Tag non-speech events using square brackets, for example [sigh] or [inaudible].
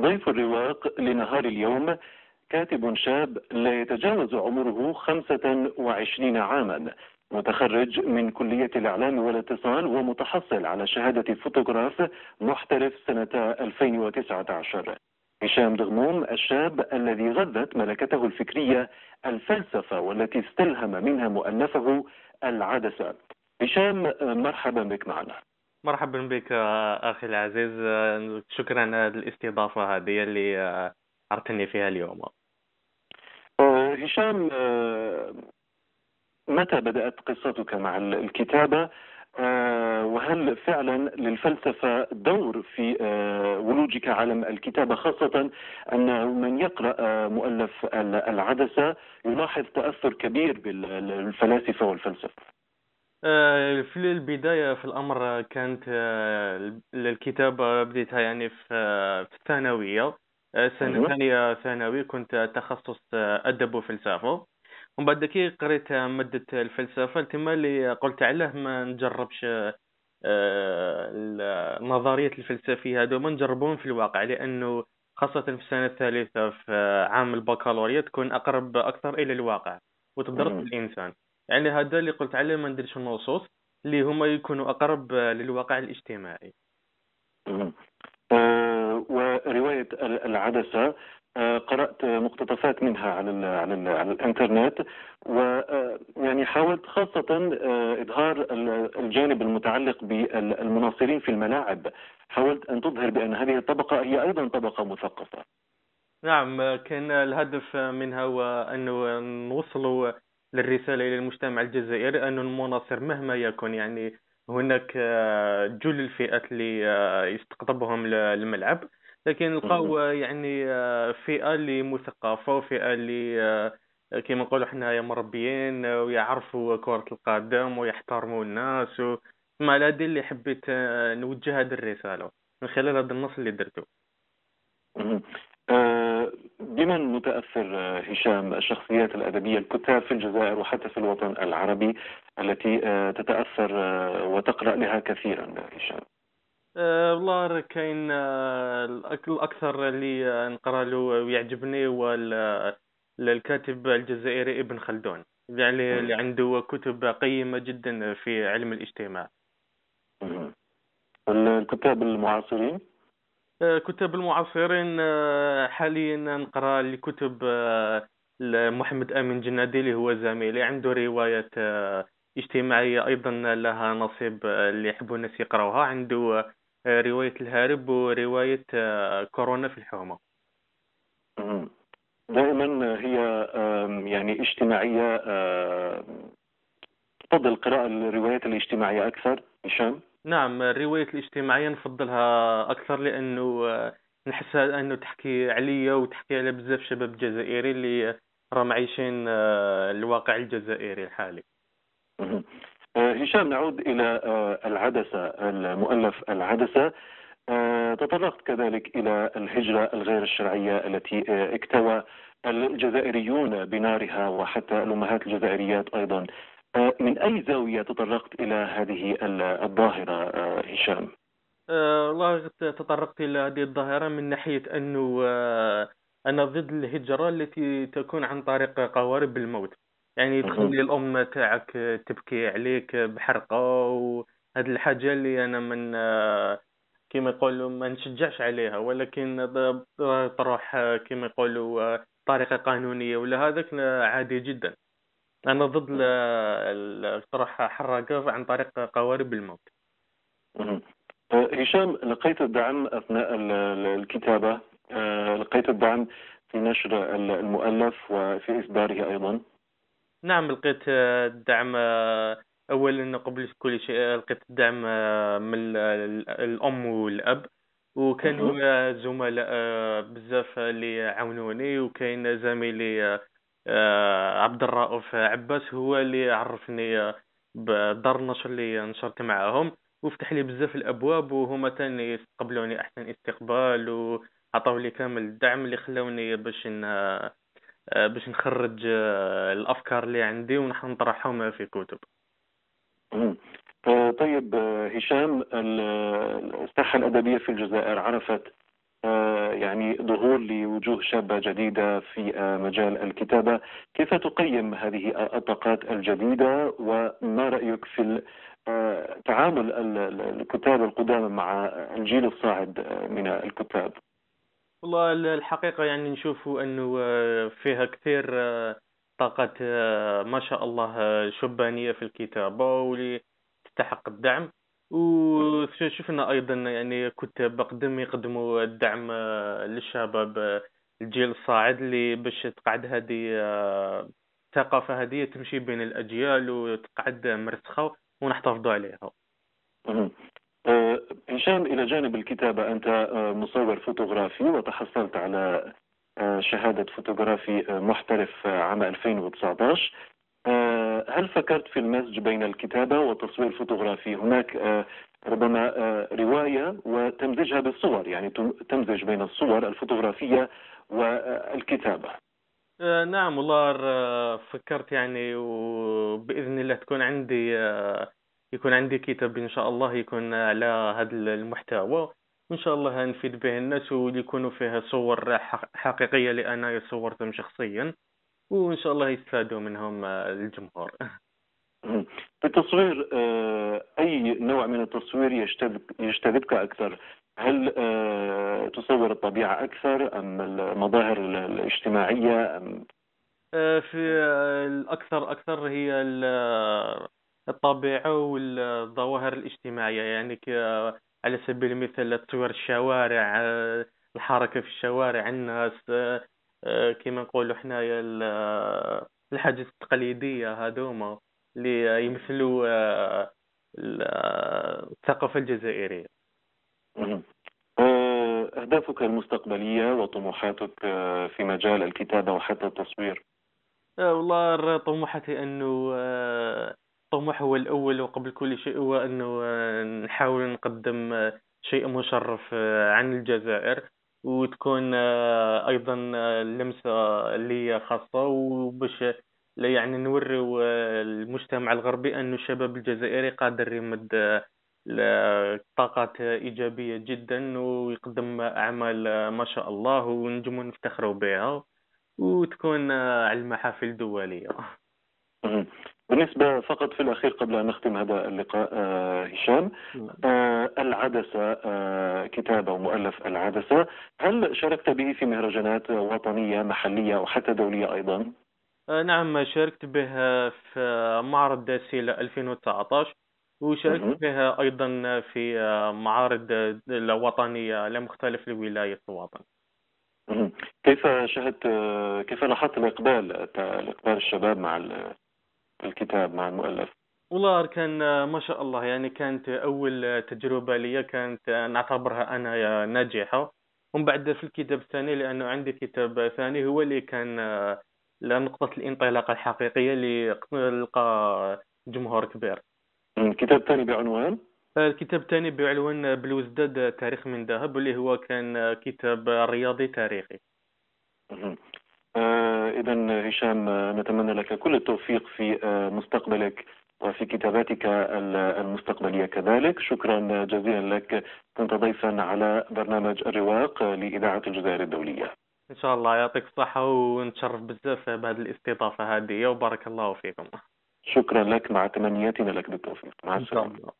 ضيف الرواق لنهار اليوم كاتب شاب لا يتجاوز عمره 25 عاما. متخرج من كلية الإعلام والاتصال ومتحصل على شهادة فوتوغراف محترف سنة 2019 هشام دغموم الشاب الذي غذت ملكته الفكرية الفلسفة والتي استلهم منها مؤلفه العدسة. هشام مرحبا بك معنا. مرحبا بك أخي العزيز. شكرا على الاستضافة هذه اللي أردتني فيها اليوم. آه، هشام آه، متى بدأت قصتك مع الكتابة؟ آه، وهل فعلا للفلسفة دور في ولوجك عالم الكتابة خاصة أن من يقرأ مؤلف العدسة يلاحظ تأثر كبير بالفلاسفة والفلسفة؟ آه، في البداية في الأمر كانت آه، الكتابة بديتها يعني في في الثانوية آه، سنة. ثانية ثانوي كنت تخصص أدب وفلسفة ومن بعد كي قريت مادة الفلسفة تما اللي قلت علاه ما نجربش النظرية الفلسفية هذو ما نجربهم في الواقع لأنه خاصة في السنة الثالثة في عام البكالوريا تكون أقرب أكثر إلى الواقع وتدرس مم. الإنسان يعني هذا اللي قلت عليه ما نديرش النصوص اللي هما يكونوا أقرب للواقع الاجتماعي. آه، ورواية العدسة آه، قرأت مقتطفات منها على ال على ال على الإنترنت ويعني حاولت خاصة آه، إظهار ال- الجانب المتعلق بالمناصرين في الملاعب. حاولت أن تظهر بأن هذه الطبقة هي أيضا طبقة مثقفة. نعم كان الهدف منها هو انه نوصلوا للرسالة إلى المجتمع الجزائري أن المناصر مهما يكن يعني هناك آه، جل الفئات اللي آه، يستقطبهم الملعب. لكن نلقاو آه، يعني فئة اللي مثقفة وفئة اللي كما نقولوا حنايا مربيين ويعرفوا كرة القدم ويحترموا الناس و... ما هذه اللي حبيت نوجه هذه الرسالة. من خلال هذا النص اللي درته بمن متأثر آه، هشام الشخصيات الأدبية الكتاب في الجزائر وحتى في الوطن العربي التي آه، تتأثر آه، وتقرأ لها كثيرا هشام. أه والله كاين الأكثر اللي نقرأ له ويعجبني هو ال- الكاتب الجزائري ابن خلدون. يعني اللي عنده كتب قيمة جدا في علم الاجتماع. الكتاب المعاصرين؟ كتاب المعاصرين آه، حاليا نقرأ لكتب آه، محمد أمين جنادي اللي هو زميلي عنده روايات آه، اجتماعية أيضا لها نصيب آه، اللي يحبوا الناس يقرأوها. عنده آه، رواية الهارب ورواية آه، كورونا في الحومة. مم. دائما هي يعني اجتماعية آم، تفضل قراءة الروايات الاجتماعية أكثر هشام. نعم الرواية الاجتماعية نفضلها أكثر لأنه آه، نحسها أنه تحكي عليا وتحكي على بزاف شباب جزائري اللي راهم عايشين آه، الواقع الجزائري الحالي. [laughs] آه، هشام نعود إلى العدسة المؤلف العدسة تطرقت كذلك إلى الهجرة الغير الشرعية التي اكتوى الجزائريون بنارها وحتى الأمهات الجزائريات أيضا من أي زاوية تطرقت إلى هذه ال- الظاهرة آه، هشام؟ آه، والله تطرقت إلى هذه الظاهرة من ناحية أنه آه، أنا ضد الهجرة التي تكون عن طريق قوارب الموت يعني. تخلي الأم تاعك تبكي عليك بحرقة وهذه الحاجة اللي أنا من آه، كما يقولوا ما نشجعش عليها ولكن تروح آه، كما يقولوا آه، طريقة قانونية ولا هذاك عادي جدا أنا ضد ال- ال- تروح حراقة عن طريق قوارب الموت. آه، هشام لقيت الدعم أثناء ال- ال- الكتابة. آه، لقيت الدعم في نشر ال- المؤلف وفي إصداره أيضا. نعم لقيت الدعم آه، اولا قبل كل شيء لقيت الدعم من ال- ال- الأم والأب. وكانوا زملاء بزاف اللي عاونوني وكاين زميلي عبد الرؤوف عباس هو اللي عرفني آه، بدار النشر اللي نشرت معاهم وفتح لي بزاف الأبواب وهما تاني استقبلوني أحسن استقبال وعطاو لي كامل الدعم اللي خلوني باش. آه، باش نخرج آه، الأفكار اللي عندي ونحن نطرحهم في كتب. آه، طيب آه، هشام ال- الساحة الأدبية في الجزائر عرفت آه، يعني ظهور لوجوه شابة جديدة في آه، مجال الكتابة. كيف تقيم هذه الطاقات الجديدة وما رأيك في آه، تعامل الكتاب القدامى مع الجيل الصاعد من الكتاب؟ والله الحقيقة يعني نشوف أنه فيها كثير طاقة ما شاء الله شبانية في الكتابة واللي تستحق الدعم. وشفنا أيضا يعني كتاب قدم يقدموا الدعم آه، للشباب آه، الجيل الصاعد اللي باش تقعد هذه آه، الثقافه هذه تمشي بين الأجيال وتقعد مرسخة ونحتفظوا عليها. هشام إلى جانب الكتابة أنت مصور فوتوغرافي وتحصلت على شهادة فوتوغرافي محترف عام 2019 آه، هل فكرت في المزج بين الكتابة والتصوير الفوتوغرافي هناك آه، ربما آه، رواية وتمزجها بالصور يعني تمزج بين الصور الفوتوغرافية والكتابة. نعم والله فكرت يعني وبإذن الله تكون عندي يكون عندي كتاب إن شاء الله يكون على هذا المحتوى وإن شاء الله نفيد به الناس ويكونوا فيها صور حقيقية لأنا صورتهم شخصيا. وإن شاء الله يستفادوا منهم آه، الجمهور. [laughs] في التصوير آه، أي نوع من التصوير يجتذبك أكثر؟ هل آه، تصور الطبيعة أكثر أم المظاهر الاجتماعية أم؟ في الأكثر أكثر هي الطبيعة والظواهر الاجتماعية. يعني على سبيل المثال تصوير الشوارع الحركة في الشوارع الناس آه، كما نقولوا حنايا الحاجات التقليدية هذوما اللي يمثلوا آه، الثقافة الجزائرية. آه، أهدافك المستقبلية وطموحاتك في مجال الكتابة وحتى التصوير؟ والله طموحاتي أنه الطموح هو الأول وقبل كل شيء هو أنه نحاول نقدم شيء مشرف عن الجزائر. وتكون آه، أيضا آه، لمسة لي خاصة وباش يعني نوريو آه، المجتمع الغربي أن الشباب الجزائري قادر يمد طاقات إيجابية جدا ويقدم أعمال ما شاء الله ونجمو نفتخروا بها وتكون على المحافل الدولية بالنسبة فقط في الأخير قبل أن نختم هذا اللقاء آه هشام نعم. آه العدسة آه كتابة ومؤلف العدسة هل شاركت به في مهرجانات وطنية محلية وحتى دولية أيضا؟ آه نعم شاركت به في معرض داسيلا 2019 وشاركت بها أيضا في معارض الوطنية لمختلف الولايات الوطن كيف شهدت كيف لاحظت الإقبال إقبال الشباب مع الكتاب مع المؤلف. والله كان ما شاء الله يعني كانت أول تجربة لي كانت نعتبرها أنا ناجحة. ومن بعد في الكتاب الثاني لأنه عندي كتاب ثاني هو اللي كان نقطة الانطلاق الحقيقية لقى جمهور كبير. كتاب ثاني بعنوان؟ الكتاب الثاني بعنوان بالوزداد تاريخ من ذهب واللي هو كان كتاب رياضي تاريخي. إذا هشام نتمنى لك كل التوفيق في آه، مستقبلك وفي كتاباتك المستقبلية كذلك. شكرا جزيلا لك. كنت ضيفا على برنامج الرواق لإذاعة الجزائر الدولية. إن شاء الله. يعطيك الصحة ونتشرف بزاف بهذه الاستضافة هذه وبارك الله فيكم. شكرا لك. مع تمنياتنا لك بالتوفيق. مع السلامة.